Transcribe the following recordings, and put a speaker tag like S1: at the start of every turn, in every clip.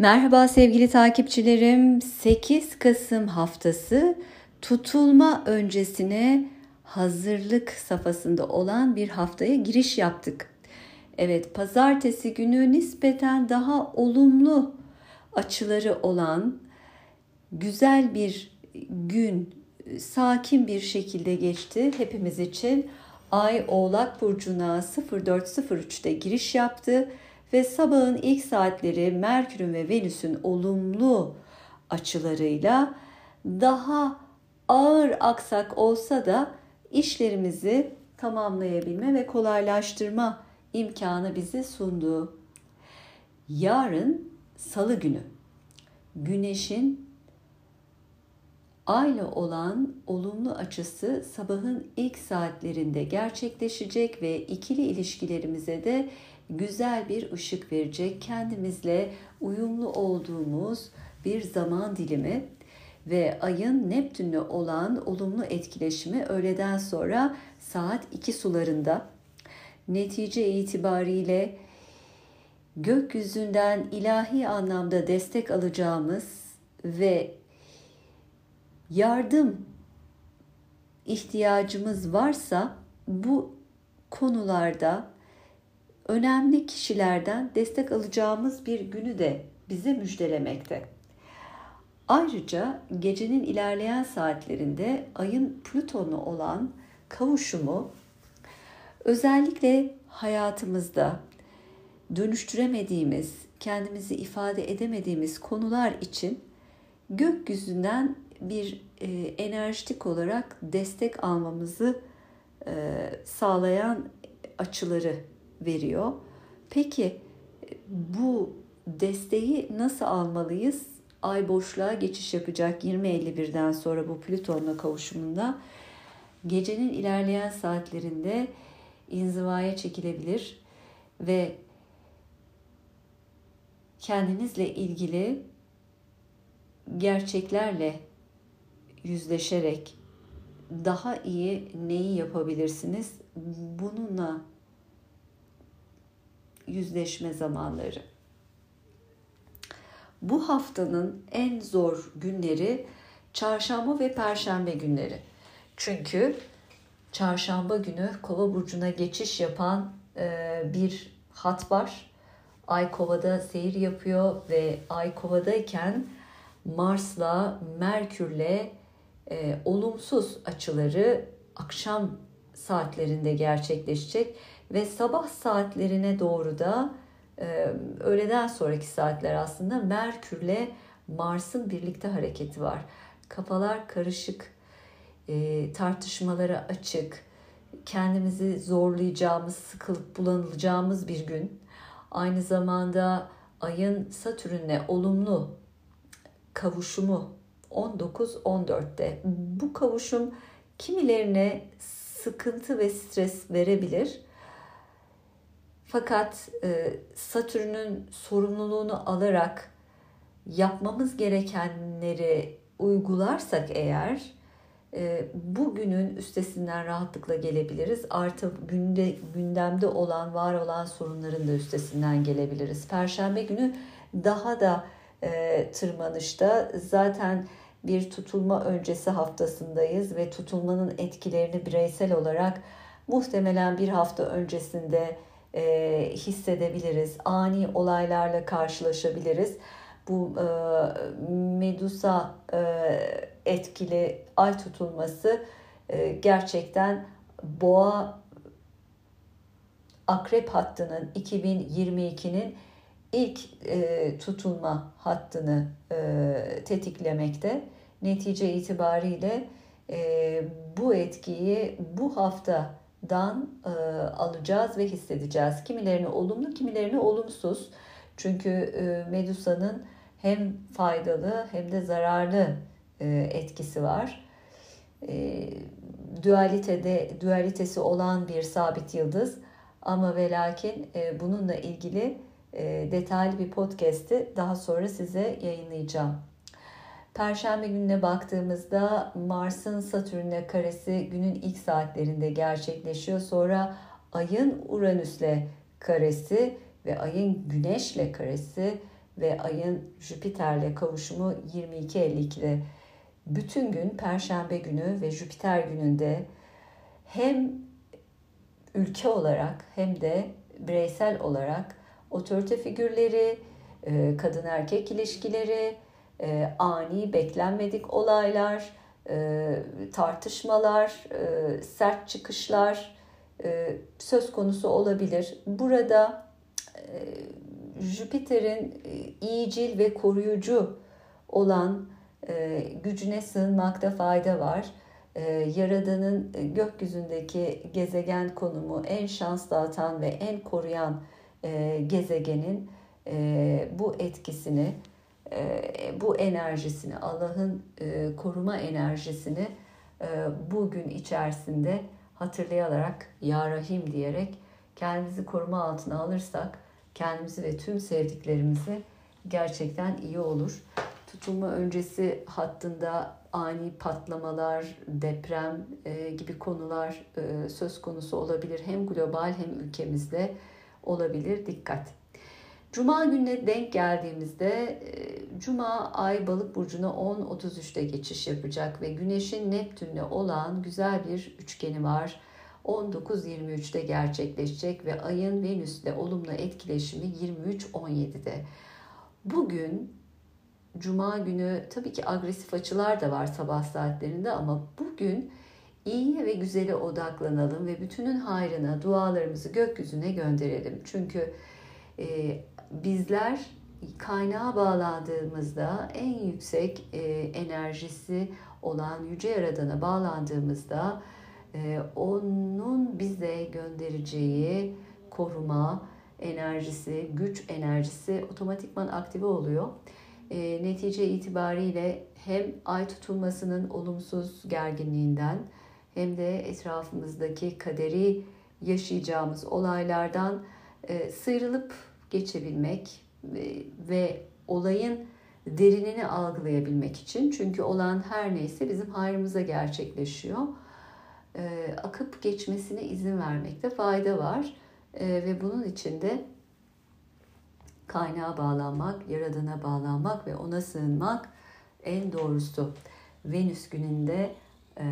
S1: Merhaba sevgili takipçilerim. 8 Kasım haftası tutulma öncesine hazırlık safhasında olan bir haftaya giriş yaptık. Evet, pazartesi günü nispeten daha olumlu açıları olan güzel bir gün, sakin bir şekilde geçti hepimiz için. Ay Oğlak burcuna 0403'te giriş yaptı ve sabahın ilk saatleri Merkür'ün ve Venüs'ün olumlu açılarıyla daha ağır aksak olsa da işlerimizi tamamlayabilme ve kolaylaştırma imkanı bizi sundu. Yarın salı günü güneşin ayla olan olumlu açısı sabahın ilk saatlerinde gerçekleşecek ve ikili ilişkilerimize de güzel bir ışık verecek, kendimizle uyumlu olduğumuz bir zaman dilimi ve ayın Neptün'le olan olumlu etkileşimi öğleden sonra saat 2 sularında. Netice itibariyle gökyüzünden ilahi anlamda destek alacağımız ve yardım ihtiyacımız varsa bu konularda önemli kişilerden destek alacağımız bir günü de bize müjdelemekte. Ayrıca gecenin ilerleyen saatlerinde ayın Plüton'u olan kavuşumu özellikle hayatımızda dönüştüremediğimiz, kendimizi ifade edemediğimiz konular için gökyüzünden bir e, enerjitik olarak destek almamızı e, sağlayan açıları veriyor. Peki bu desteği nasıl almalıyız? Ay boşluğa geçiş yapacak 20.51'den sonra bu Plüton'la kavuşumunda gecenin ilerleyen saatlerinde inzivaya çekilebilir ve kendinizle ilgili gerçeklerle yüzleşerek daha iyi neyi yapabilirsiniz? Bununla yüzleşme zamanları. Bu haftanın en zor günleri çarşamba ve perşembe günleri. Çünkü çarşamba günü Kova burcuna geçiş yapan e, bir hat var. Ay Kova'da seyir yapıyor ve Ay Kova'dayken Mars'la Merkür'le e, olumsuz açıları akşam saatlerinde gerçekleşecek ve sabah saatlerine doğru da e, öğleden sonraki saatler aslında Merkürle Mars'ın birlikte hareketi var. Kafalar karışık, e, tartışmalara açık, kendimizi zorlayacağımız, sıkılıp bulanılacağımız bir gün. Aynı zamanda ayın Satürn'le olumlu kavuşumu 19-14'te. Bu kavuşum kimilerine sıkıntı ve stres verebilir. Fakat e, Satürn'ün sorumluluğunu alarak yapmamız gerekenleri uygularsak eğer e, bugünün üstesinden rahatlıkla gelebiliriz. Artı günde gündemde olan, var olan sorunların da üstesinden gelebiliriz. Perşembe günü daha da e, tırmanışta zaten bir tutulma öncesi haftasındayız ve tutulmanın etkilerini bireysel olarak muhtemelen bir hafta öncesinde e, hissedebiliriz. Ani olaylarla karşılaşabiliriz. Bu e, Medusa e, etkili ay tutulması e, gerçekten boğa akrep hattının 2022'nin ilk e, tutulma hattını e, tetiklemekte. Netice itibariyle e, bu etkiyi bu haftadan e, alacağız ve hissedeceğiz. Kimilerini olumlu, kimilerini olumsuz. Çünkü e, Medusa'nın hem faydalı hem de zararlı e, etkisi var. E, dualitede dualitesi olan bir sabit yıldız ama ve lakin e, bununla ilgili e, detaylı bir podcast'i daha sonra size yayınlayacağım. Perşembe gününe baktığımızda Mars'ın Satürn'le karesi günün ilk saatlerinde gerçekleşiyor. Sonra Ay'ın Uranüs'le karesi ve Ay'ın Güneş'le karesi ve ayın Jüpiter'le kavuşumu 22.52'de bütün gün Perşembe günü ve Jüpiter gününde hem ülke olarak hem de bireysel olarak otorite figürleri, e, kadın erkek ilişkileri, e, ani beklenmedik olaylar, e, tartışmalar, sert çıkışlar söz konusu olabilir. Burada Jüpiter'in iyicil ve koruyucu olan gücüne sığınmakta fayda var. Yaradan'ın gökyüzündeki gezegen konumu en şans dağıtan ve en koruyan gezegenin bu etkisini, bu enerjisini, Allah'ın koruma enerjisini bugün içerisinde hatırlayarak Ya Rahim diyerek kendimizi koruma altına alırsak kendimizi ve tüm sevdiklerimizi gerçekten iyi olur. Tutulma öncesi hattında ani patlamalar, deprem e, gibi konular e, söz konusu olabilir. Hem global hem ülkemizde olabilir. Dikkat. Cuma gününe denk geldiğimizde Cuma ay balık burcuna 10.33'te geçiş yapacak ve Güneş'in Neptün'le olan güzel bir üçgeni var. 19.23'te gerçekleşecek ve ayın Venüs'le olumlu etkileşimi 23.17'de. Bugün Cuma günü tabii ki agresif açılar da var sabah saatlerinde ama bugün iyiye ve güzele odaklanalım ve bütünün hayrına dualarımızı gökyüzüne gönderelim. Çünkü e, bizler kaynağa bağlandığımızda en yüksek e, enerjisi olan Yüce Yaradan'a bağlandığımızda e, onun bize göndereceği koruma enerjisi, güç enerjisi otomatikman aktive oluyor. E, netice itibariyle hem ay tutulmasının olumsuz gerginliğinden hem de etrafımızdaki kaderi yaşayacağımız olaylardan e, sıyrılıp geçebilmek ve, ve olayın derinini algılayabilmek için çünkü olan her neyse bizim hayrımıza gerçekleşiyor. E, akıp geçmesine izin vermekte fayda var e, ve bunun için de kaynağa bağlanmak, yaradana bağlanmak ve ona sığınmak en doğrusu. Venüs gününde e,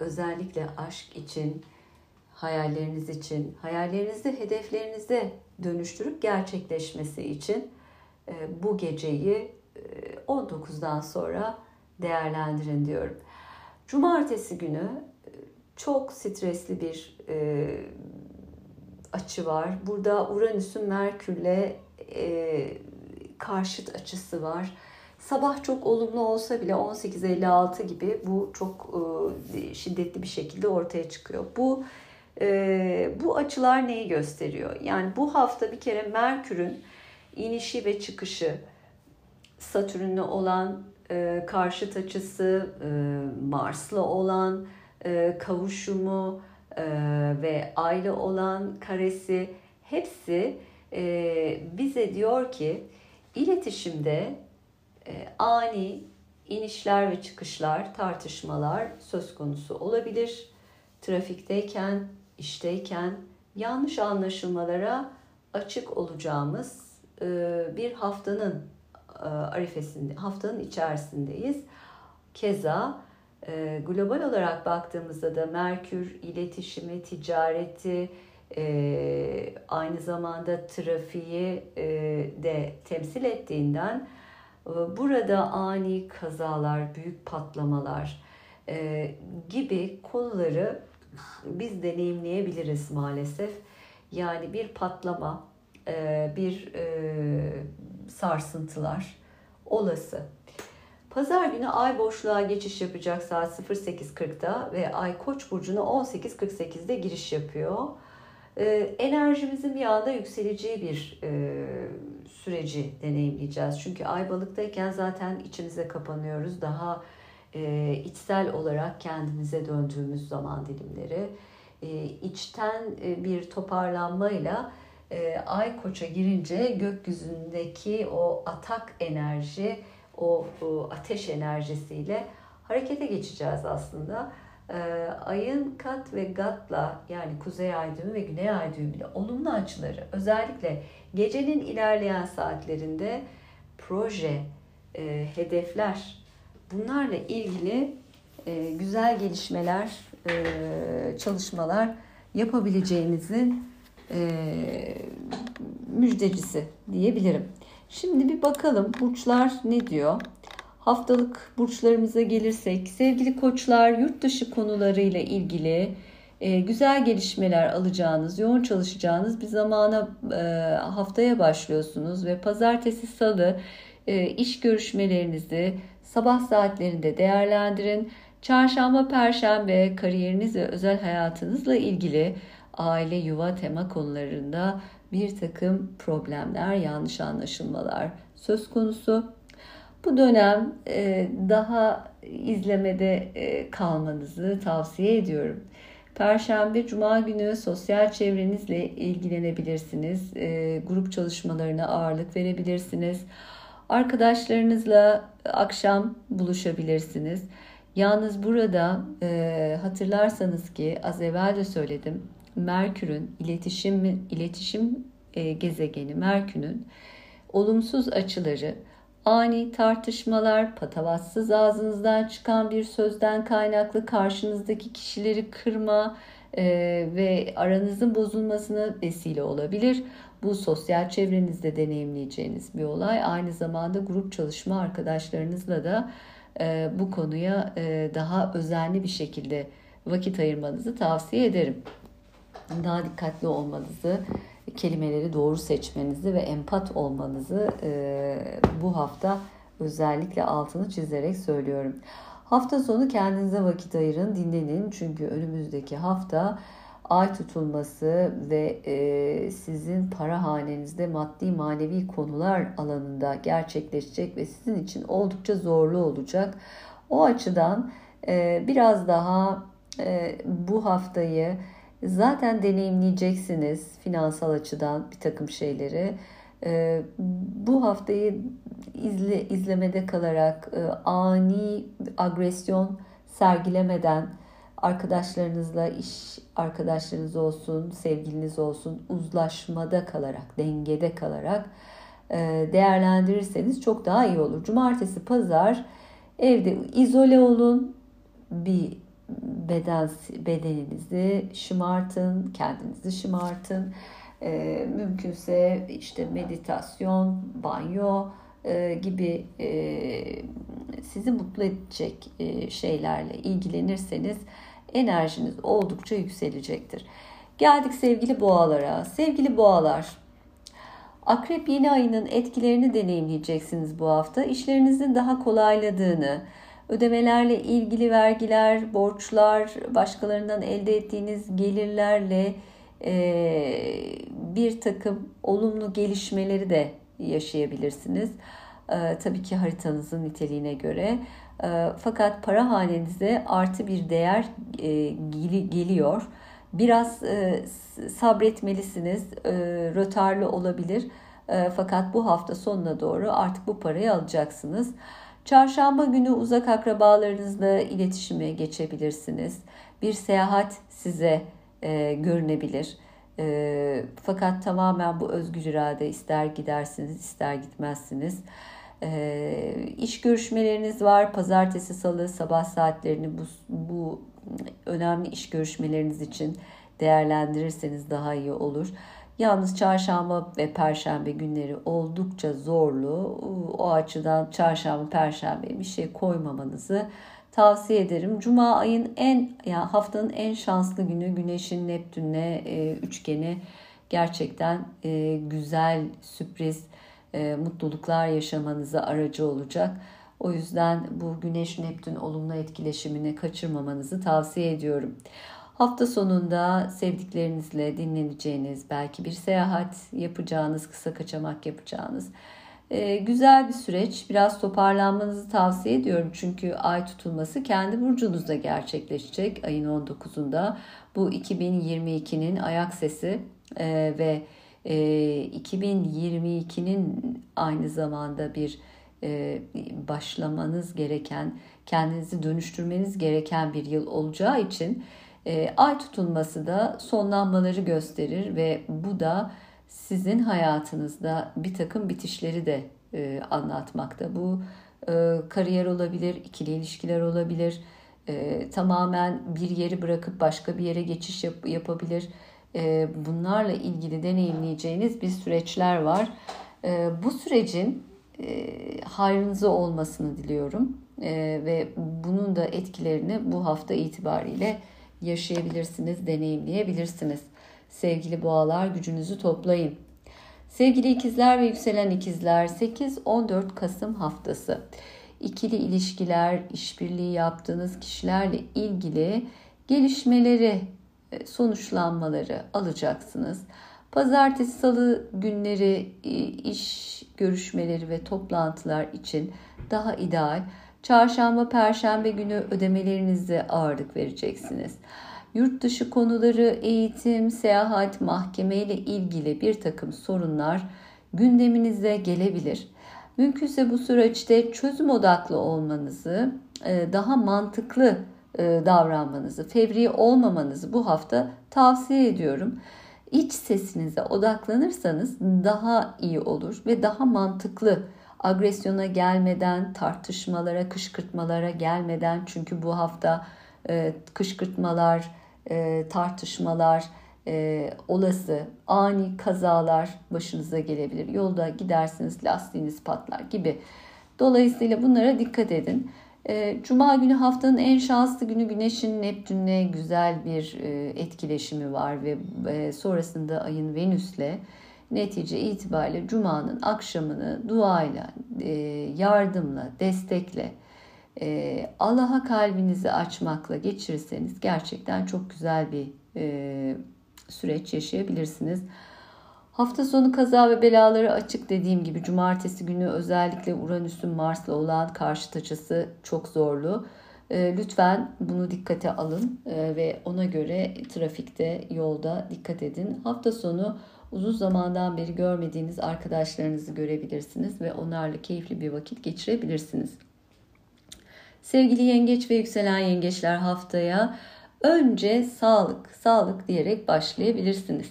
S1: özellikle aşk için, hayalleriniz için, hayallerinizde hedeflerinize dönüştürüp gerçekleşmesi için e, bu geceyi e, 19'dan sonra değerlendirin diyorum. Cumartesi günü e, çok stresli bir e, açı var. Burada Uranüs'ün Merkür'le e, karşıt açısı var. Sabah çok olumlu olsa bile 18.56 gibi bu çok e, şiddetli bir şekilde ortaya çıkıyor. Bu e, bu açılar neyi gösteriyor? Yani bu hafta bir kere Merkür'ün inişi ve çıkışı, Satürn'le olan e, karşıt açısı, e, Mars'la olan e, kavuşumu e, ve Ay'la olan karesi hepsi e, bize diyor ki iletişimde e, ani inişler ve çıkışlar, tartışmalar söz konusu olabilir. Trafikteyken, işteyken yanlış anlaşılmalara açık olacağımız e, bir haftanın e, arifesinde, haftanın içerisindeyiz. Keza e, global olarak baktığımızda da Merkür iletişimi, ticareti, aynı zamanda trafiği de temsil ettiğinden burada ani kazalar, büyük patlamalar gibi konuları biz deneyimleyebiliriz maalesef. Yani bir patlama, e, bir e, sarsıntılar olası. Pazar günü ay boşluğa geçiş yapacak saat 08.40'da ve ay koç burcuna 18.48'de giriş yapıyor e, enerjimizin bir anda yükseleceği bir süreci deneyimleyeceğiz. Çünkü ay balıktayken zaten içimize kapanıyoruz. Daha e, içsel olarak kendimize döndüğümüz zaman dilimleri. E, içten e, bir toparlanmayla e, ay koça girince gökyüzündeki o atak enerji, o, o ateş enerjisiyle harekete geçeceğiz aslında. Ee, ayın kat ve gatla yani kuzey ay düğümü ve güney ay düğümü ile olumlu açıları özellikle gecenin ilerleyen saatlerinde proje, e, hedefler bunlarla ilgili e, güzel gelişmeler, e, çalışmalar yapabileceğinizin e, müjdecisi diyebilirim. Şimdi bir bakalım burçlar ne diyor? Haftalık burçlarımıza gelirsek sevgili koçlar yurt dışı konularıyla ilgili e, güzel gelişmeler alacağınız, yoğun çalışacağınız bir zamana e, haftaya başlıyorsunuz ve pazartesi salı iş görüşmelerinizi sabah saatlerinde değerlendirin. Çarşamba, perşembe kariyeriniz ve özel hayatınızla ilgili aile, yuva tema konularında bir takım problemler, yanlış anlaşılmalar söz konusu. Bu dönem e, daha izlemede e, kalmanızı tavsiye ediyorum. Perşembe, Cuma günü sosyal çevrenizle ilgilenebilirsiniz. E, grup çalışmalarına ağırlık verebilirsiniz. Arkadaşlarınızla akşam buluşabilirsiniz. Yalnız burada e, hatırlarsanız ki az evvel de söyledim. Merkür'ün iletişim iletişim e, gezegeni Merkür'ün olumsuz açıları ani tartışmalar, patavatsız ağzınızdan çıkan bir sözden kaynaklı karşınızdaki kişileri kırma e, ve aranızın bozulmasına vesile olabilir. Bu sosyal çevrenizde deneyimleyeceğiniz bir olay. Aynı zamanda grup çalışma arkadaşlarınızla da e, bu konuya e, daha özenli bir şekilde vakit ayırmanızı tavsiye ederim. Daha dikkatli olmanızı, kelimeleri doğru seçmenizi ve empat olmanızı e, bu hafta özellikle altını çizerek söylüyorum. Hafta sonu kendinize vakit ayırın, dinlenin. Çünkü önümüzdeki hafta ay tutulması ve e, sizin para hanenizde maddi manevi konular alanında gerçekleşecek ve sizin için oldukça zorlu olacak. O açıdan e, biraz daha e, bu haftayı zaten deneyimleyeceksiniz finansal açıdan bir takım şeyleri. E, bu haftayı izle, izlemede kalarak e, ani agresyon sergilemeden arkadaşlarınızla iş arkadaşlarınız olsun, sevgiliniz olsun uzlaşmada kalarak, dengede kalarak e, değerlendirirseniz çok daha iyi olur. Cumartesi, pazar evde izole olun. Bir beden bedeninizi şımartın, kendinizi şımartın. E, mümkünse işte meditasyon, banyo e, gibi sizi mutlu edecek şeylerle ilgilenirseniz enerjiniz oldukça yükselecektir. Geldik sevgili boğalara. Sevgili boğalar, Akrep yeni ayının etkilerini deneyimleyeceksiniz bu hafta. İşlerinizin daha kolayladığını, ödemelerle ilgili vergiler, borçlar, başkalarından elde ettiğiniz gelirlerle e, bir takım olumlu gelişmeleri de yaşayabilirsiniz. E, tabii ki haritanızın niteliğine göre. Ee, fakat para hanenize artı bir değer e, geliyor. Biraz e, sabretmelisiniz. E, rötarlı olabilir. Fakat bu hafta sonuna doğru artık bu parayı alacaksınız. Çarşamba günü uzak akrabalarınızla iletişime geçebilirsiniz. Bir seyahat size görünebilir. fakat tamamen bu özgür irade ister gidersiniz ister gitmezsiniz. E, iş görüşmeleriniz var. Pazartesi, salı sabah saatlerini bu, bu önemli iş görüşmeleriniz için değerlendirirseniz daha iyi olur. Yalnız çarşamba ve perşembe günleri oldukça zorlu. O açıdan çarşamba, perşembe bir şey koymamanızı tavsiye ederim. Cuma ayın en yani haftanın en şanslı günü Güneş'in Neptün'le e, üçgeni gerçekten e, güzel sürpriz e, mutluluklar yaşamanıza aracı olacak. O yüzden bu Güneş Neptün olumlu etkileşimini kaçırmamanızı tavsiye ediyorum. Hafta sonunda sevdiklerinizle dinleneceğiniz, belki bir seyahat yapacağınız, kısa kaçamak yapacağınız e, güzel bir süreç. Biraz toparlanmanızı tavsiye ediyorum. Çünkü ay tutulması kendi burcunuzda gerçekleşecek ayın 19'unda. Bu 2022'nin ayak sesi e, ve 2022'nin ee, aynı zamanda bir e, başlamanız gereken, kendinizi dönüştürmeniz gereken bir yıl olacağı için e, ay tutulması da sonlanmaları gösterir ve bu da sizin hayatınızda bir takım bitişleri de e, anlatmakta. Bu kariyer olabilir, ikili ilişkiler olabilir, tamamen bir yeri bırakıp başka bir yere geçiş yap, yapabilir. E, bunlarla ilgili deneyimleyeceğiniz bir süreçler var. E, bu sürecin e, hayrınıza olmasını diliyorum e, ve bunun da etkilerini bu hafta itibariyle yaşayabilirsiniz, deneyimleyebilirsiniz. Sevgili boğalar gücünüzü toplayın. Sevgili ikizler ve yükselen ikizler 8-14 Kasım haftası. İkili ilişkiler, işbirliği yaptığınız kişilerle ilgili gelişmeleri, sonuçlanmaları alacaksınız. Pazartesi, salı günleri e, iş görüşmeleri ve toplantılar için daha ideal. Çarşamba, perşembe günü ödemelerinize ağırlık vereceksiniz yurt dışı konuları, eğitim, seyahat, mahkeme ile ilgili bir takım sorunlar gündeminize gelebilir. Mümkünse bu süreçte çözüm odaklı olmanızı, e, daha mantıklı e, davranmanızı, fevri olmamanızı bu hafta tavsiye ediyorum. İç sesinize odaklanırsanız daha iyi olur ve daha mantıklı agresyona gelmeden, tartışmalara, kışkırtmalara gelmeden çünkü bu hafta e, kışkırtmalar, e, tartışmalar, e, olası ani kazalar başınıza gelebilir. Yolda gidersiniz lastiğiniz patlar gibi. Dolayısıyla bunlara dikkat edin. E, Cuma günü haftanın en şanslı günü Güneş'in Neptün'le güzel bir e, etkileşimi var ve e, sonrasında ayın Venüs'le netice itibariyle Cuma'nın akşamını duayla, e, yardımla, destekle, Allah'a kalbinizi açmakla geçirirseniz gerçekten çok güzel bir süreç yaşayabilirsiniz. Hafta sonu kaza ve belaları açık dediğim gibi cumartesi günü özellikle Uranüs'ün Mars'la olan karşıt açısı çok zorlu. E, lütfen bunu dikkate alın e, ve ona göre trafikte, yolda dikkat edin. Hafta sonu uzun zamandan beri görmediğiniz arkadaşlarınızı görebilirsiniz ve onlarla keyifli bir vakit geçirebilirsiniz. Sevgili yengeç ve yükselen yengeçler haftaya önce sağlık, sağlık diyerek başlayabilirsiniz.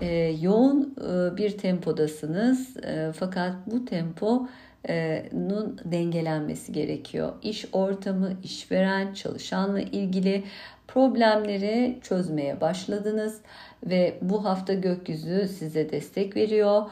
S1: Ee, yoğun e, bir tempodasınız e, fakat bu temponun dengelenmesi gerekiyor. İş ortamı, işveren, çalışanla ilgili problemleri çözmeye başladınız ve bu hafta gökyüzü size destek veriyor.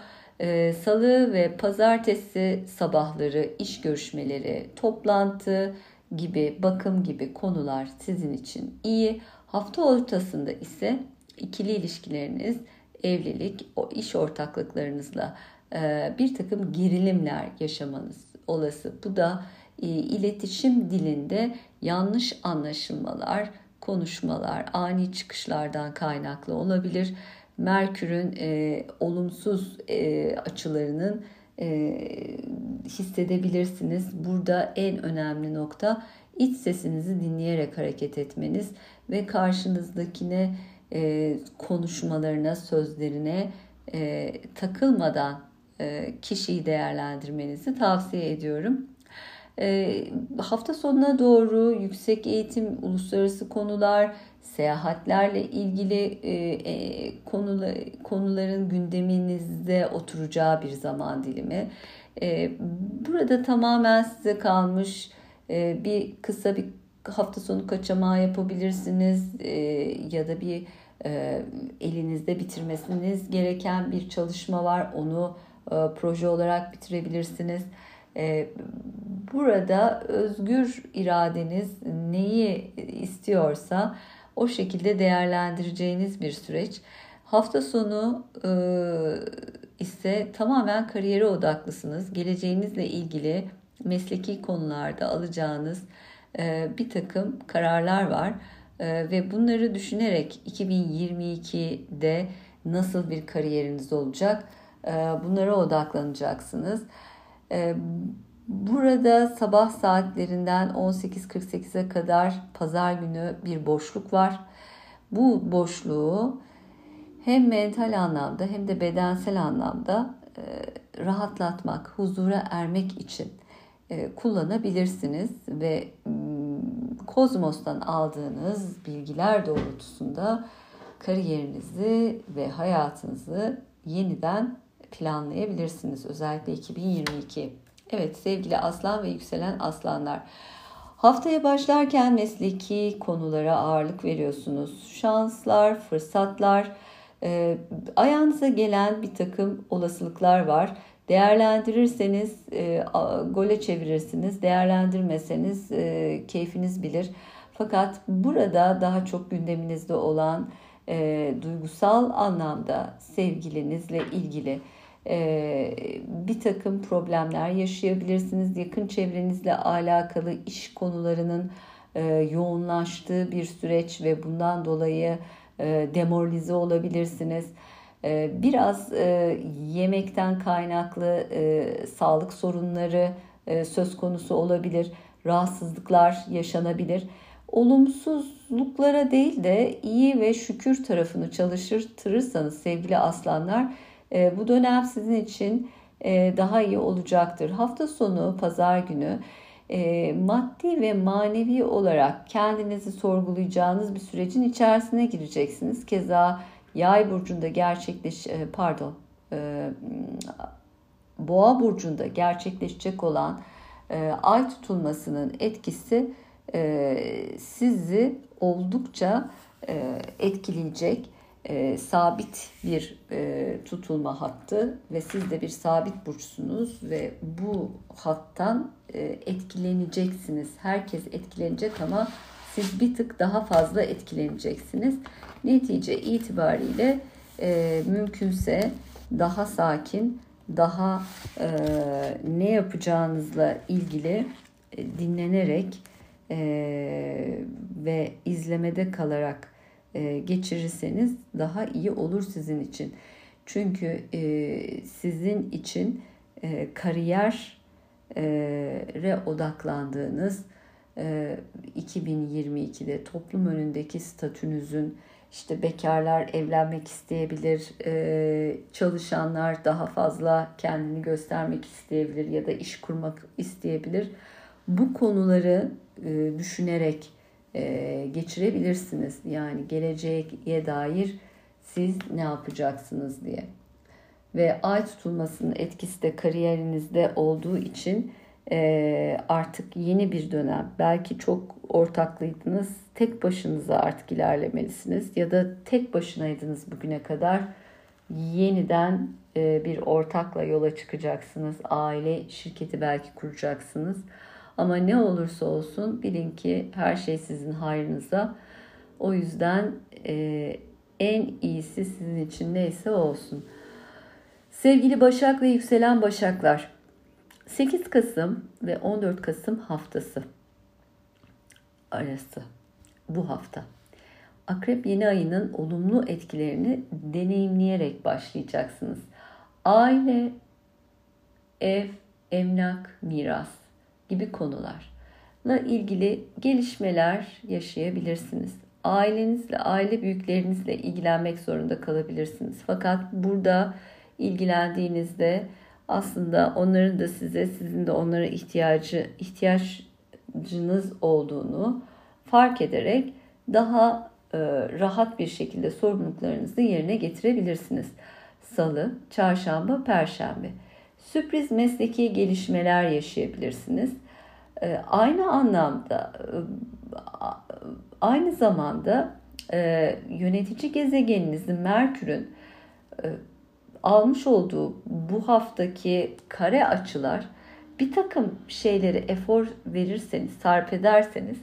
S1: Ee, salı ve pazartesi sabahları iş görüşmeleri, toplantı gibi, bakım gibi konular sizin için iyi. Hafta ortasında ise ikili ilişkileriniz, evlilik, o iş ortaklıklarınızla e, bir takım gerilimler yaşamanız olası. Bu da e, iletişim dilinde yanlış anlaşılmalar, konuşmalar, ani çıkışlardan kaynaklı olabilir Merkür'ün e, olumsuz e, açılarının e, hissedebilirsiniz. Burada en önemli nokta iç sesinizi dinleyerek hareket etmeniz ve karşınızdakine e, konuşmalarına, sözlerine e, takılmadan e, kişiyi değerlendirmenizi tavsiye ediyorum. E, hafta sonuna doğru yüksek eğitim, uluslararası konular, seyahatlerle ilgili e, e, konula, konuların gündeminizde oturacağı bir zaman dilimi. E, burada tamamen size kalmış e, bir kısa bir hafta sonu kaçamağı yapabilirsiniz e, ya da bir e, elinizde bitirmesiniz gereken bir çalışma var. Onu e, proje olarak bitirebilirsiniz. E, burada özgür iradeniz neyi istiyorsa o şekilde değerlendireceğiniz bir süreç. Hafta sonu e, ise tamamen kariyere odaklısınız. Geleceğinizle ilgili mesleki konularda alacağınız bir takım kararlar var. E, ve bunları düşünerek 2022'de nasıl bir kariyeriniz olacak e, bunlara odaklanacaksınız. Burada sabah saatlerinden 18.48'e kadar pazar günü bir boşluk var. Bu boşluğu hem mental anlamda hem de bedensel anlamda e, rahatlatmak, huzura ermek için e, kullanabilirsiniz ve kozmostan aldığınız bilgiler doğrultusunda kariyerinizi ve hayatınızı yeniden planlayabilirsiniz özellikle 2022. Evet sevgili aslan ve yükselen aslanlar. Haftaya başlarken mesleki konulara ağırlık veriyorsunuz. Şanslar, fırsatlar, e, ayağınıza gelen bir takım olasılıklar var. Değerlendirirseniz e, gole çevirirsiniz, değerlendirmeseniz e, keyfiniz bilir. Fakat burada daha çok gündeminizde olan e, duygusal anlamda sevgilinizle ilgili e, bir takım problemler yaşayabilirsiniz. Yakın çevrenizle alakalı iş konularının e, yoğunlaştığı bir süreç ve bundan dolayı e, demoralize olabilirsiniz. E, biraz e, yemekten kaynaklı e, sağlık sorunları e, söz konusu olabilir. Rahatsızlıklar yaşanabilir olumsuzluklara değil de iyi ve şükür tarafını çalıştırırsanız sevgili aslanlar bu dönem sizin için daha iyi olacaktır. Hafta sonu pazar günü maddi ve manevi olarak kendinizi sorgulayacağınız bir sürecin içerisine gireceksiniz. Keza yay burcunda gerçekleş pardon boğa burcunda gerçekleşecek olan ay tutulmasının etkisi sizi oldukça etkileyecek e, sabit bir e, tutulma hattı ve siz de bir sabit burçsunuz ve bu hattan e, etkileneceksiniz. Herkes etkilenecek ama siz bir tık daha fazla etkileneceksiniz. Netice itibariyle e, mümkünse daha sakin, daha e, ne yapacağınızla ilgili e, dinlenerek e, ve izlemede kalarak e, geçirirseniz daha iyi olur sizin için. Çünkü e, sizin için e, kariyere odaklandığınız 2022'de toplum önündeki statünüzün işte bekarlar evlenmek isteyebilir, çalışanlar daha fazla kendini göstermek isteyebilir ya da iş kurmak isteyebilir. Bu konuları düşünerek e, geçirebilirsiniz. Yani geleceğe dair siz ne yapacaksınız diye. Ve ay tutulmasının etkisi de kariyerinizde olduğu için e, artık yeni bir dönem. Belki çok ortaklıydınız. Tek başınıza artık ilerlemelisiniz. Ya da tek başınaydınız bugüne kadar. Yeniden e, bir ortakla yola çıkacaksınız. Aile şirketi belki kuracaksınız ama ne olursa olsun bilin ki her şey sizin hayrınıza. O yüzden e, en iyisi sizin için neyse olsun. Sevgili Başak ve yükselen Başaklar, 8 Kasım ve 14 Kasım haftası arası bu hafta. Akrep yeni ayının olumlu etkilerini deneyimleyerek başlayacaksınız. Aile, ev, emlak, miras gibi konularla ilgili gelişmeler yaşayabilirsiniz. Ailenizle, aile büyüklerinizle ilgilenmek zorunda kalabilirsiniz. Fakat burada ilgilendiğinizde aslında onların da size, sizin de onlara ihtiyacı ihtiyacınız olduğunu fark ederek daha e, rahat bir şekilde sorumluluklarınızı yerine getirebilirsiniz. Salı, çarşamba, perşembe sürpriz mesleki gelişmeler yaşayabilirsiniz. Ee, aynı anlamda e, aynı zamanda e, yönetici gezegeninizin Merkür'ün e, almış olduğu bu haftaki kare açılar bir takım şeyleri efor verirseniz, sarf ederseniz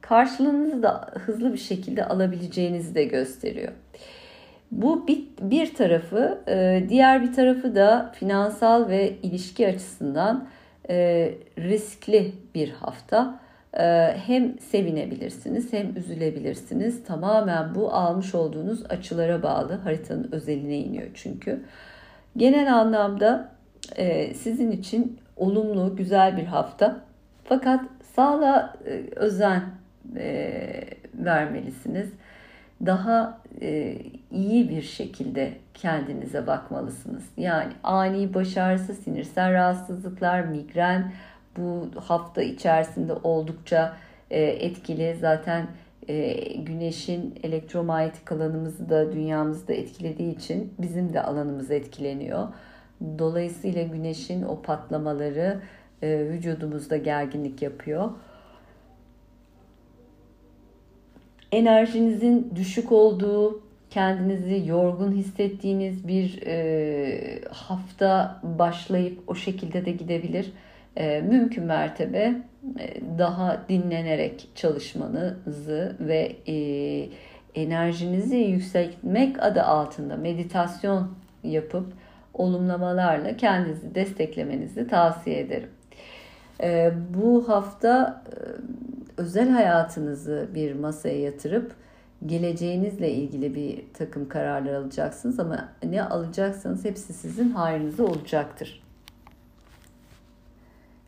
S1: karşılığınızı da hızlı bir şekilde alabileceğinizi de gösteriyor. Bu bir, bir tarafı, e, diğer bir tarafı da finansal ve ilişki açısından e, riskli bir hafta. E, hem sevinebilirsiniz hem üzülebilirsiniz. Tamamen bu almış olduğunuz açılara bağlı. Haritanın özeline iniyor çünkü. Genel anlamda sizin için olumlu, güzel bir hafta. Fakat sağlığa özen vermelisiniz daha e, iyi bir şekilde kendinize bakmalısınız. Yani ani baş ağrısı, sinirsel rahatsızlıklar, migren bu hafta içerisinde oldukça e, etkili. Zaten e, güneşin elektromanyetik alanımızı da dünyamızı da etkilediği için bizim de alanımız etkileniyor. Dolayısıyla güneşin o patlamaları e, vücudumuzda gerginlik yapıyor. Enerjinizin düşük olduğu, kendinizi yorgun hissettiğiniz bir e, hafta başlayıp o şekilde de gidebilir. E, mümkün mertebe daha dinlenerek çalışmanızı ve e, enerjinizi yükseltmek adı altında meditasyon yapıp olumlamalarla kendinizi desteklemenizi tavsiye ederim. E, bu hafta e, özel hayatınızı bir masaya yatırıp geleceğinizle ilgili bir takım kararlar alacaksınız ama ne alacaksanız hepsi sizin hayrınıza olacaktır.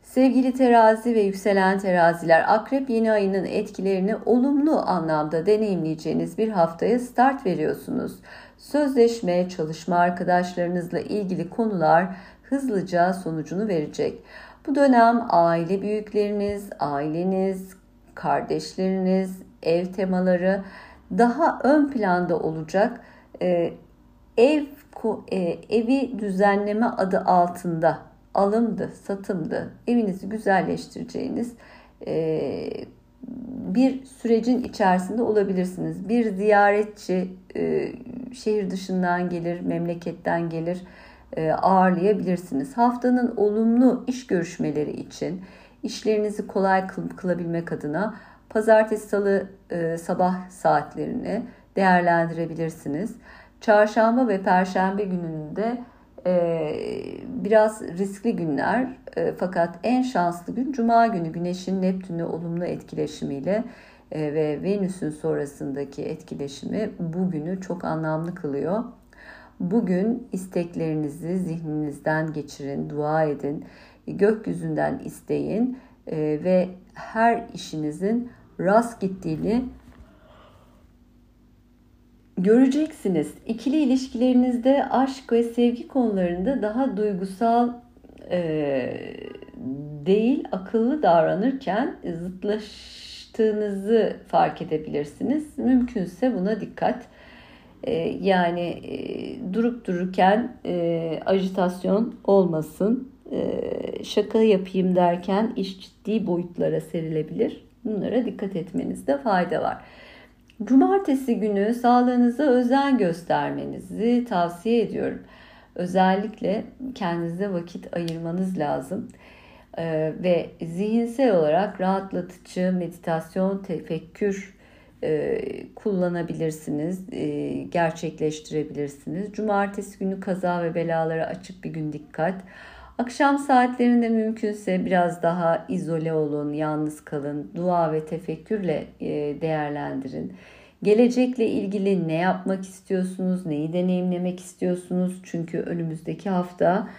S1: Sevgili terazi ve yükselen teraziler, akrep yeni ayının etkilerini olumlu anlamda deneyimleyeceğiniz bir haftaya start veriyorsunuz. Sözleşme, çalışma arkadaşlarınızla ilgili konular hızlıca sonucunu verecek. Bu dönem aile büyükleriniz, aileniz, kardeşleriniz, ev temaları daha ön planda olacak. Ee, ev e, evi düzenleme adı altında alımdı, satımdı, evinizi güzelleştireceğiniz e, bir sürecin içerisinde olabilirsiniz. Bir ziyaretçi e, şehir dışından gelir, memleketten gelir e, ağırlayabilirsiniz. Haftanın olumlu iş görüşmeleri için işlerinizi kolay kılabilmek adına pazartesi salı sabah saatlerini değerlendirebilirsiniz. Çarşamba ve perşembe gününde biraz riskli günler e, fakat en şanslı gün Cuma günü Güneş'in Neptün'le olumlu etkileşimiyle e, ve Venüs'ün sonrasındaki etkileşimi bugünü çok anlamlı kılıyor. Bugün isteklerinizi zihninizden geçirin, dua edin, gökyüzünden isteyin e, ve her işinizin rast gittiğini göreceksiniz. İkili ilişkilerinizde aşk ve sevgi konularında daha duygusal e, değil akıllı davranırken zıtlaştığınızı fark edebilirsiniz. Mümkünse buna dikkat. E, yani e, durup dururken e, ajitasyon olmasın. E, şaka yapayım derken iş ciddi boyutlara serilebilir. Bunlara dikkat etmenizde fayda var. Cumartesi günü sağlığınıza özen göstermenizi tavsiye ediyorum. Özellikle kendinize vakit ayırmanız lazım. Ee, ve zihinsel olarak rahatlatıcı meditasyon, tefekkür e, kullanabilirsiniz, e, gerçekleştirebilirsiniz. Cumartesi günü kaza ve belalara açık bir gün dikkat. Akşam saatlerinde mümkünse biraz daha izole olun, yalnız kalın, dua ve tefekkürle e, değerlendirin. Gelecekle ilgili ne yapmak istiyorsunuz, neyi deneyimlemek istiyorsunuz? Çünkü önümüzdeki hafta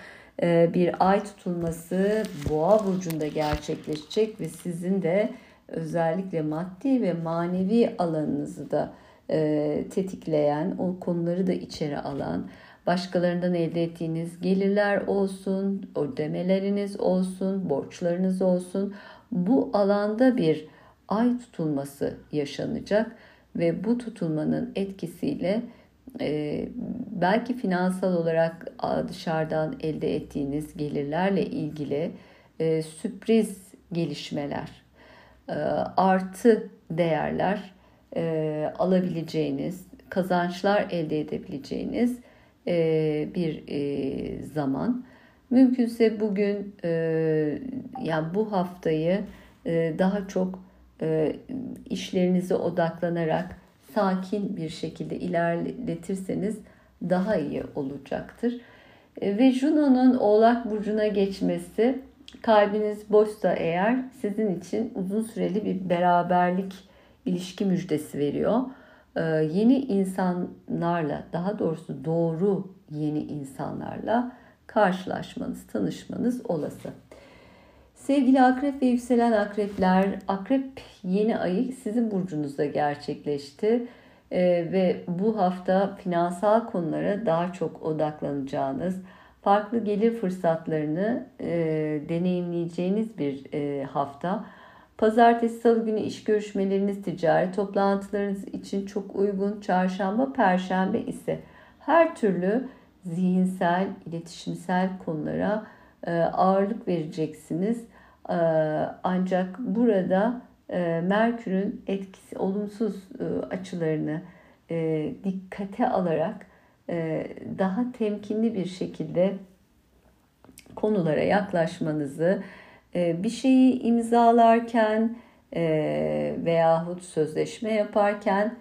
S1: e, bir ay tutulması Boğa burcunda gerçekleşecek ve sizin de özellikle maddi ve manevi alanınızı da e, tetikleyen, o konuları da içeri alan başkalarından elde ettiğiniz gelirler olsun, ödemeleriniz olsun, borçlarınız olsun. Bu alanda bir ay tutulması yaşanacak ve bu tutulmanın etkisiyle e, belki finansal olarak dışarıdan elde ettiğiniz gelirlerle ilgili e, sürpriz gelişmeler, e, artı değerler e, alabileceğiniz, kazançlar elde edebileceğiniz bir e, zaman. Mümkünse bugün e, yani bu haftayı daha çok işlerinize odaklanarak sakin bir şekilde ilerletirseniz daha iyi olacaktır. Ve Juno'nun Oğlak Burcu'na geçmesi kalbiniz boşsa eğer sizin için uzun süreli bir beraberlik ilişki müjdesi veriyor. Ee, yeni insanlarla daha doğrusu doğru yeni insanlarla karşılaşmanız, tanışmanız olası. Sevgili akrep ve yükselen akrepler, akrep yeni ayı sizin burcunuzda gerçekleşti. Ee, ve bu hafta finansal konulara daha çok odaklanacağınız, farklı gelir fırsatlarını e, deneyimleyeceğiniz bir e, hafta. Pazartesi, salı günü iş görüşmeleriniz, ticari toplantılarınız için çok uygun. Çarşamba, perşembe ise her türlü zihinsel, iletişimsel konulara e, ağırlık vereceksiniz. E, ancak burada e, Merkür'ün etkisi, olumsuz açılarını dikkate alarak daha temkinli bir şekilde konulara yaklaşmanızı, bir şeyi imzalarken veyahut sözleşme yaparken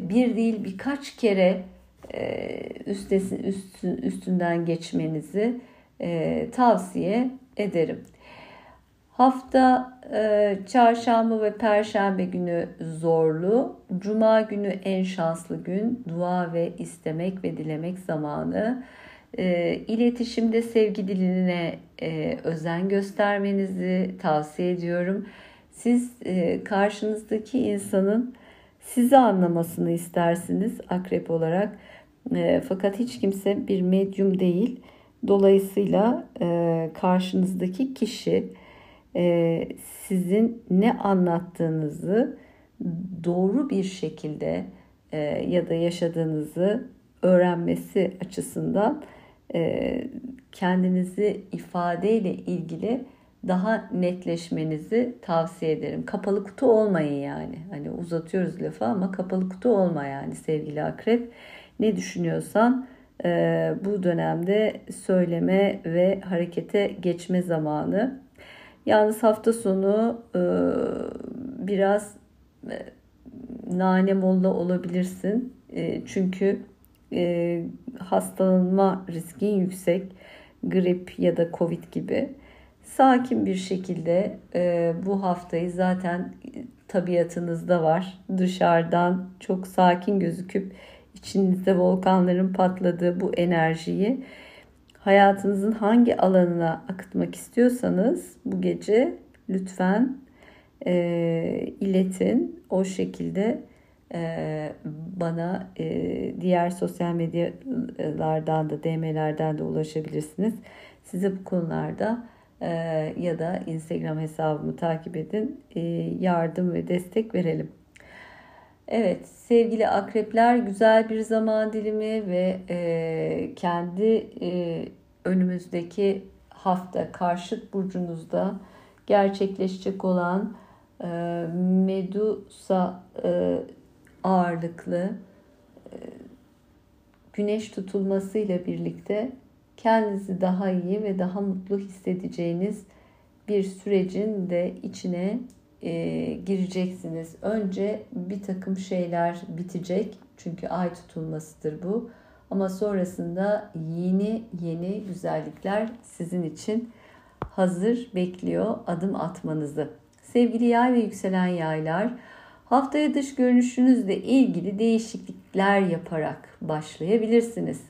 S1: bir değil birkaç kere üstesin, üstün, üstünden geçmenizi e, tavsiye ederim. Hafta e, çarşamba ve perşembe günü zorlu. Cuma günü en şanslı gün. Dua ve istemek ve dilemek zamanı. E, iletişimde sevgi diline e, özen göstermenizi tavsiye ediyorum. Siz e, karşınızdaki insanın sizi anlamasını istersiniz akrep olarak. E, fakat hiç kimse bir medyum değil. Dolayısıyla karşınızdaki kişi sizin ne anlattığınızı doğru bir şekilde ya da yaşadığınızı öğrenmesi açısından kendinizi ifadeyle ilgili daha netleşmenizi tavsiye ederim. Kapalı kutu olmayın yani. Hani uzatıyoruz lafı ama kapalı kutu olma yani sevgili akrep. Ne düşünüyorsan e, bu dönemde söyleme ve harekete geçme zamanı. Yalnız hafta sonu e, biraz e, nane molla olabilirsin. E, çünkü e, hastalanma riskin yüksek. Grip ya da covid gibi. Sakin bir şekilde e, bu haftayı zaten tabiatınızda var. Dışarıdan çok sakin gözüküp içinizde volkanların patladığı bu enerjiyi hayatınızın hangi alanına akıtmak istiyorsanız bu gece lütfen e, iletin. O şekilde bana e, diğer sosyal medyalardan da DM'lerden de ulaşabilirsiniz. Size bu konularda e, ya da Instagram hesabımı takip edin. E, yardım ve destek verelim. Evet sevgili akrepler güzel bir zaman dilimi ve kendi önümüzdeki hafta karşıt burcunuzda gerçekleşecek olan Medusa ağırlıklı e, güneş tutulmasıyla birlikte kendinizi daha iyi ve daha mutlu hissedeceğiniz bir sürecin de içine e, gireceksiniz. Önce bir takım şeyler bitecek. Çünkü ay tutulmasıdır bu. Ama sonrasında yeni yeni güzellikler sizin için hazır bekliyor adım atmanızı. Sevgili yay ve yükselen yaylar, haftaya dış görünüşünüzle ilgili değişiklikler yaparak başlayabilirsiniz.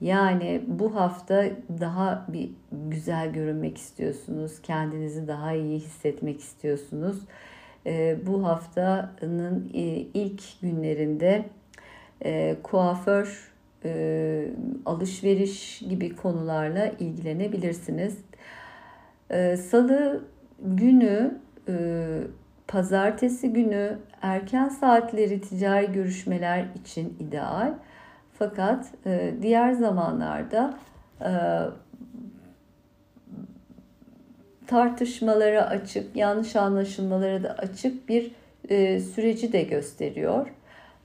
S1: Yani bu hafta daha bir güzel görünmek istiyorsunuz. Kendinizi daha iyi hissetmek istiyorsunuz. Ee, bu haftanın e, ilk günlerinde e, kuaför, e, alışveriş gibi konularla ilgilenebilirsiniz. Ee, salı günü, pazartesi günü erken saatleri ticari görüşmeler için ideal. Fakat e, diğer zamanlarda e, tartışmalara açık, yanlış anlaşılmalara da açık bir e, süreci de gösteriyor.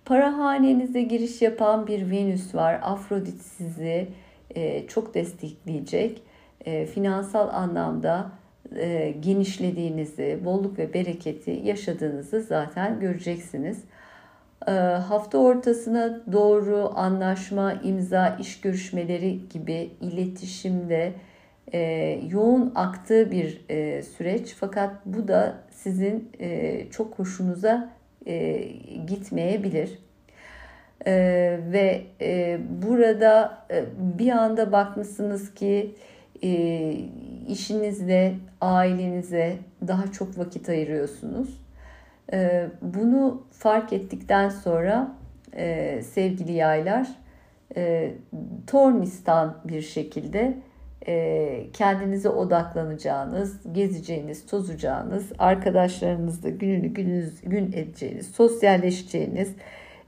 S1: Para hanenize giriş yapan bir Venüs var. Afrodit sizi e, çok destekleyecek. E, finansal anlamda e, genişlediğinizi, bolluk ve bereketi yaşadığınızı zaten göreceksiniz. Ee, hafta ortasına doğru anlaşma, imza, iş görüşmeleri gibi iletişimde e, yoğun aktığı bir e, süreç. Fakat bu da sizin e, çok hoşunuza e, gitmeyebilir. E, ve e, burada e, bir anda bakmışsınız ki e, işinizle, ailenize daha çok vakit ayırıyorsunuz. Ee, bunu fark ettikten sonra e, sevgili yaylar e, tornistan bir şekilde e, kendinize odaklanacağınız, gezeceğiniz, tozacağınız, arkadaşlarınızla gününü gününüz, gün edeceğiniz, sosyalleşeceğiniz,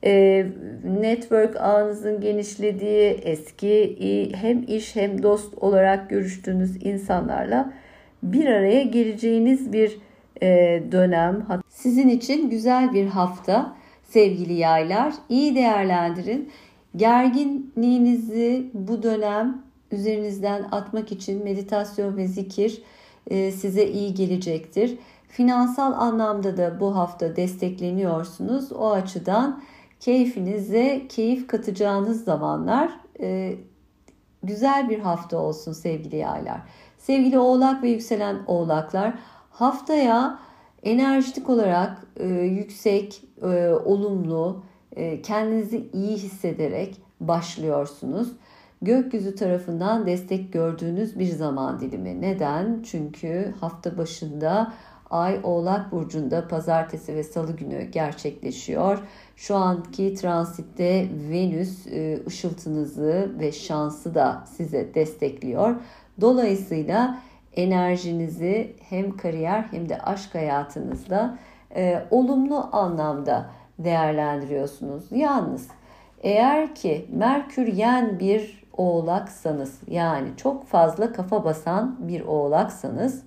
S1: e, network ağınızın genişlediği, eski hem iş hem dost olarak görüştüğünüz insanlarla bir araya geleceğiniz bir e, dönem. Sizin için güzel bir hafta sevgili yaylar. İyi değerlendirin. Gerginliğinizi bu dönem üzerinizden atmak için meditasyon ve zikir e, size iyi gelecektir. Finansal anlamda da bu hafta destekleniyorsunuz. O açıdan keyfinize keyif katacağınız zamanlar e, güzel bir hafta olsun sevgili yaylar. Sevgili oğlak ve yükselen oğlaklar haftaya enerjik olarak e, yüksek, e, olumlu, e, kendinizi iyi hissederek başlıyorsunuz. Gökyüzü tarafından destek gördüğünüz bir zaman dilimi. Neden? Çünkü hafta başında Ay Oğlak Burcu'nda pazartesi ve salı günü gerçekleşiyor. Şu anki transitte Venüs e, ışıltınızı ve şansı da size destekliyor. Dolayısıyla enerjinizi hem kariyer hem de aşk hayatınızda e, olumlu anlamda değerlendiriyorsunuz. Yalnız eğer ki Merkür yen bir oğlaksanız yani çok fazla kafa basan bir oğlaksanız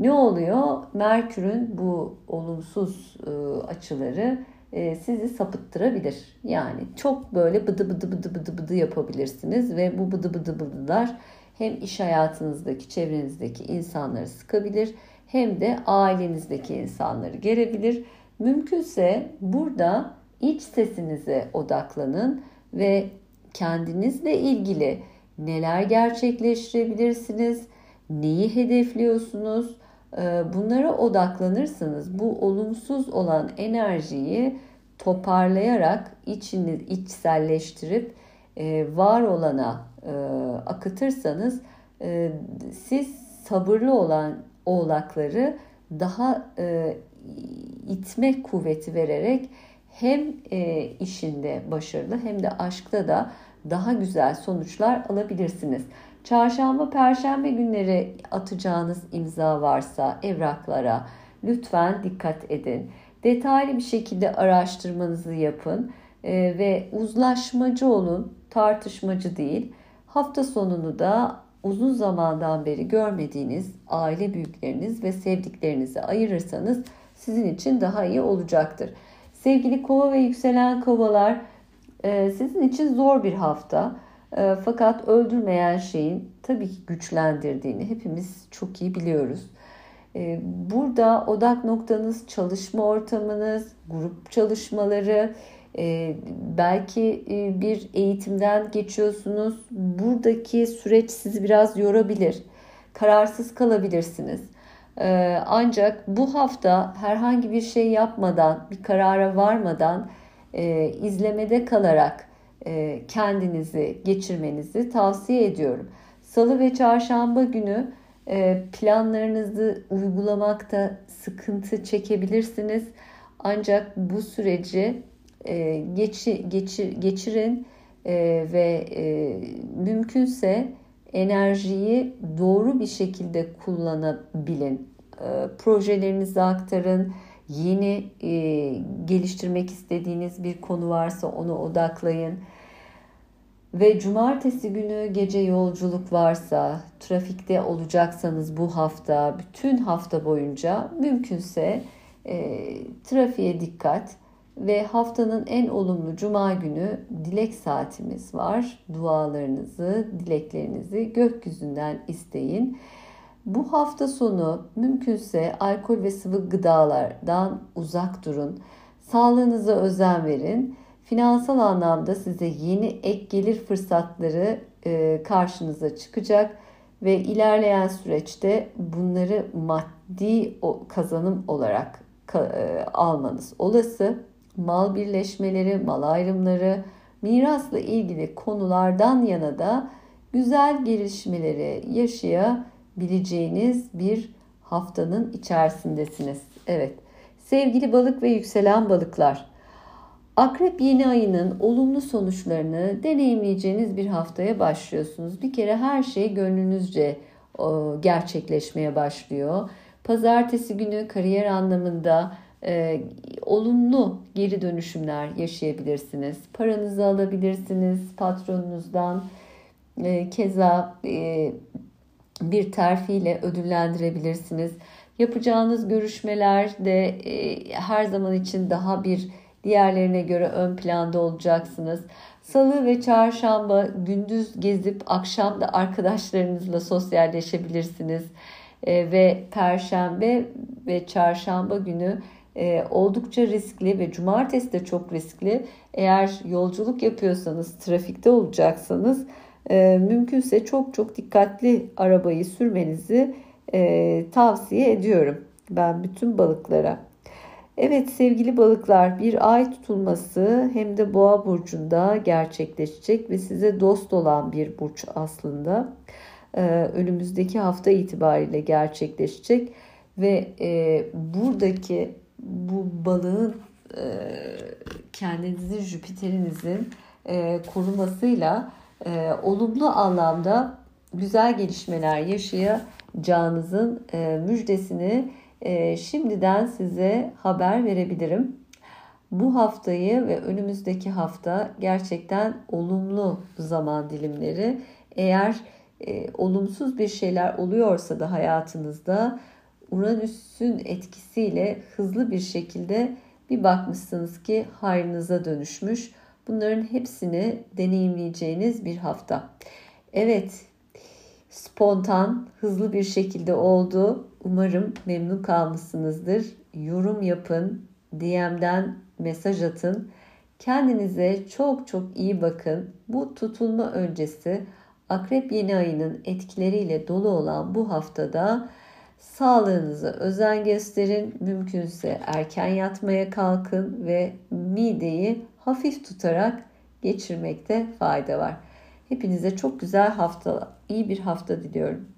S1: ne oluyor? Merkür'ün bu olumsuz e, açıları e, sizi sapıttırabilir. Yani çok böyle bıdı bıdı bıdı bıdı bıdı yapabilirsiniz ve bu bıdı bıdı bıdılar hem iş hayatınızdaki, çevrenizdeki insanları sıkabilir hem de ailenizdeki insanları gerebilir. Mümkünse burada iç sesinize odaklanın ve kendinizle ilgili neler gerçekleştirebilirsiniz, neyi hedefliyorsunuz, bunlara odaklanırsanız bu olumsuz olan enerjiyi toparlayarak içini içselleştirip e, var olana e, akıtırsanız e, siz sabırlı olan oğlakları daha itme kuvveti vererek hem işinde başarılı hem de aşkta da daha güzel sonuçlar alabilirsiniz. Çarşamba, perşembe günleri atacağınız imza varsa evraklara lütfen dikkat edin. Detaylı bir şekilde araştırmanızı yapın e, ve uzlaşmacı olun, tartışmacı değil. Hafta sonunu da uzun zamandan beri görmediğiniz aile büyükleriniz ve sevdiklerinizi ayırırsanız sizin için daha iyi olacaktır. Sevgili kova ve yükselen kovalar e, sizin için zor bir hafta. E, fakat öldürmeyen şeyin tabii ki güçlendirdiğini hepimiz çok iyi biliyoruz. E, burada odak noktanız çalışma ortamınız, grup çalışmaları, e, belki e, bir eğitimden geçiyorsunuz. Buradaki süreç sizi biraz yorabilir. Kararsız kalabilirsiniz. E, ancak bu hafta herhangi bir şey yapmadan, bir karara varmadan e, izlemede kalarak kendinizi geçirmenizi tavsiye ediyorum. Salı ve çarşamba günü e, planlarınızı uygulamakta sıkıntı çekebilirsiniz. Ancak bu süreci e, geçi, geçir, geçirin ve mümkünse enerjiyi doğru bir şekilde kullanabilin. Projelerinizi aktarın. Yeni geliştirmek istediğiniz bir konu varsa onu odaklayın ve cumartesi günü gece yolculuk varsa, trafikte olacaksanız bu hafta, bütün hafta boyunca mümkünse e, trafiğe dikkat ve haftanın en olumlu cuma günü dilek saatimiz var. Dualarınızı, dileklerinizi gökyüzünden isteyin. Bu hafta sonu mümkünse alkol ve sıvı gıdalardan uzak durun. Sağlığınıza özen verin finansal anlamda size yeni ek gelir fırsatları e, karşınıza çıkacak ve ilerleyen süreçte bunları maddi kazanım olarak e, almanız olası. Mal birleşmeleri, mal ayrımları, mirasla ilgili konulardan yana da güzel gelişmeleri yaşayabileceğiniz bir haftanın içerisindesiniz. Evet. Sevgili balık ve yükselen balıklar, Akrep yeni ayının olumlu sonuçlarını deneyimleyeceğiniz bir haftaya başlıyorsunuz. Bir kere her şey gönlünüzce gerçekleşmeye başlıyor. Pazartesi günü kariyer anlamında e, olumlu geri dönüşümler yaşayabilirsiniz. Paranızı alabilirsiniz patronunuzdan. E, keza e, bir terfiyle ödüllendirebilirsiniz. Yapacağınız görüşmeler de e, her zaman için daha bir diğerlerine göre ön planda olacaksınız. Salı ve çarşamba gündüz gezip akşam da arkadaşlarınızla sosyalleşebilirsiniz. E, ve perşembe ve çarşamba günü e, oldukça riskli ve cumartesi de çok riskli. Eğer yolculuk yapıyorsanız, trafikte olacaksanız e, mümkünse çok çok dikkatli arabayı sürmenizi e, tavsiye ediyorum ben bütün balıklara. Evet sevgili balıklar bir ay tutulması hem de boğa burcunda gerçekleşecek ve size dost olan bir burç aslında. Ee, önümüzdeki hafta itibariyle gerçekleşecek ve e, buradaki bu balığın e, kendinizin Jüpiter'inizin e, korumasıyla e, olumlu anlamda güzel gelişmeler yaşayacağınızın e, müjdesini e, şimdiden size haber verebilirim. Bu haftayı ve önümüzdeki hafta gerçekten olumlu zaman dilimleri. Eğer e, olumsuz bir şeyler oluyorsa da hayatınızda Uranüs'ün etkisiyle hızlı bir şekilde bir bakmışsınız ki hayrınıza dönüşmüş. Bunların hepsini deneyimleyeceğiniz bir hafta. Evet, spontan, hızlı bir şekilde oldu. Umarım memnun kalmışsınızdır. Yorum yapın, DM'den mesaj atın. Kendinize çok çok iyi bakın. Bu tutulma öncesi Akrep yeni ayının etkileriyle dolu olan bu haftada sağlığınıza özen gösterin. Mümkünse erken yatmaya kalkın ve mideyi hafif tutarak geçirmekte fayda var. Hepinize çok güzel hafta, iyi bir hafta diliyorum.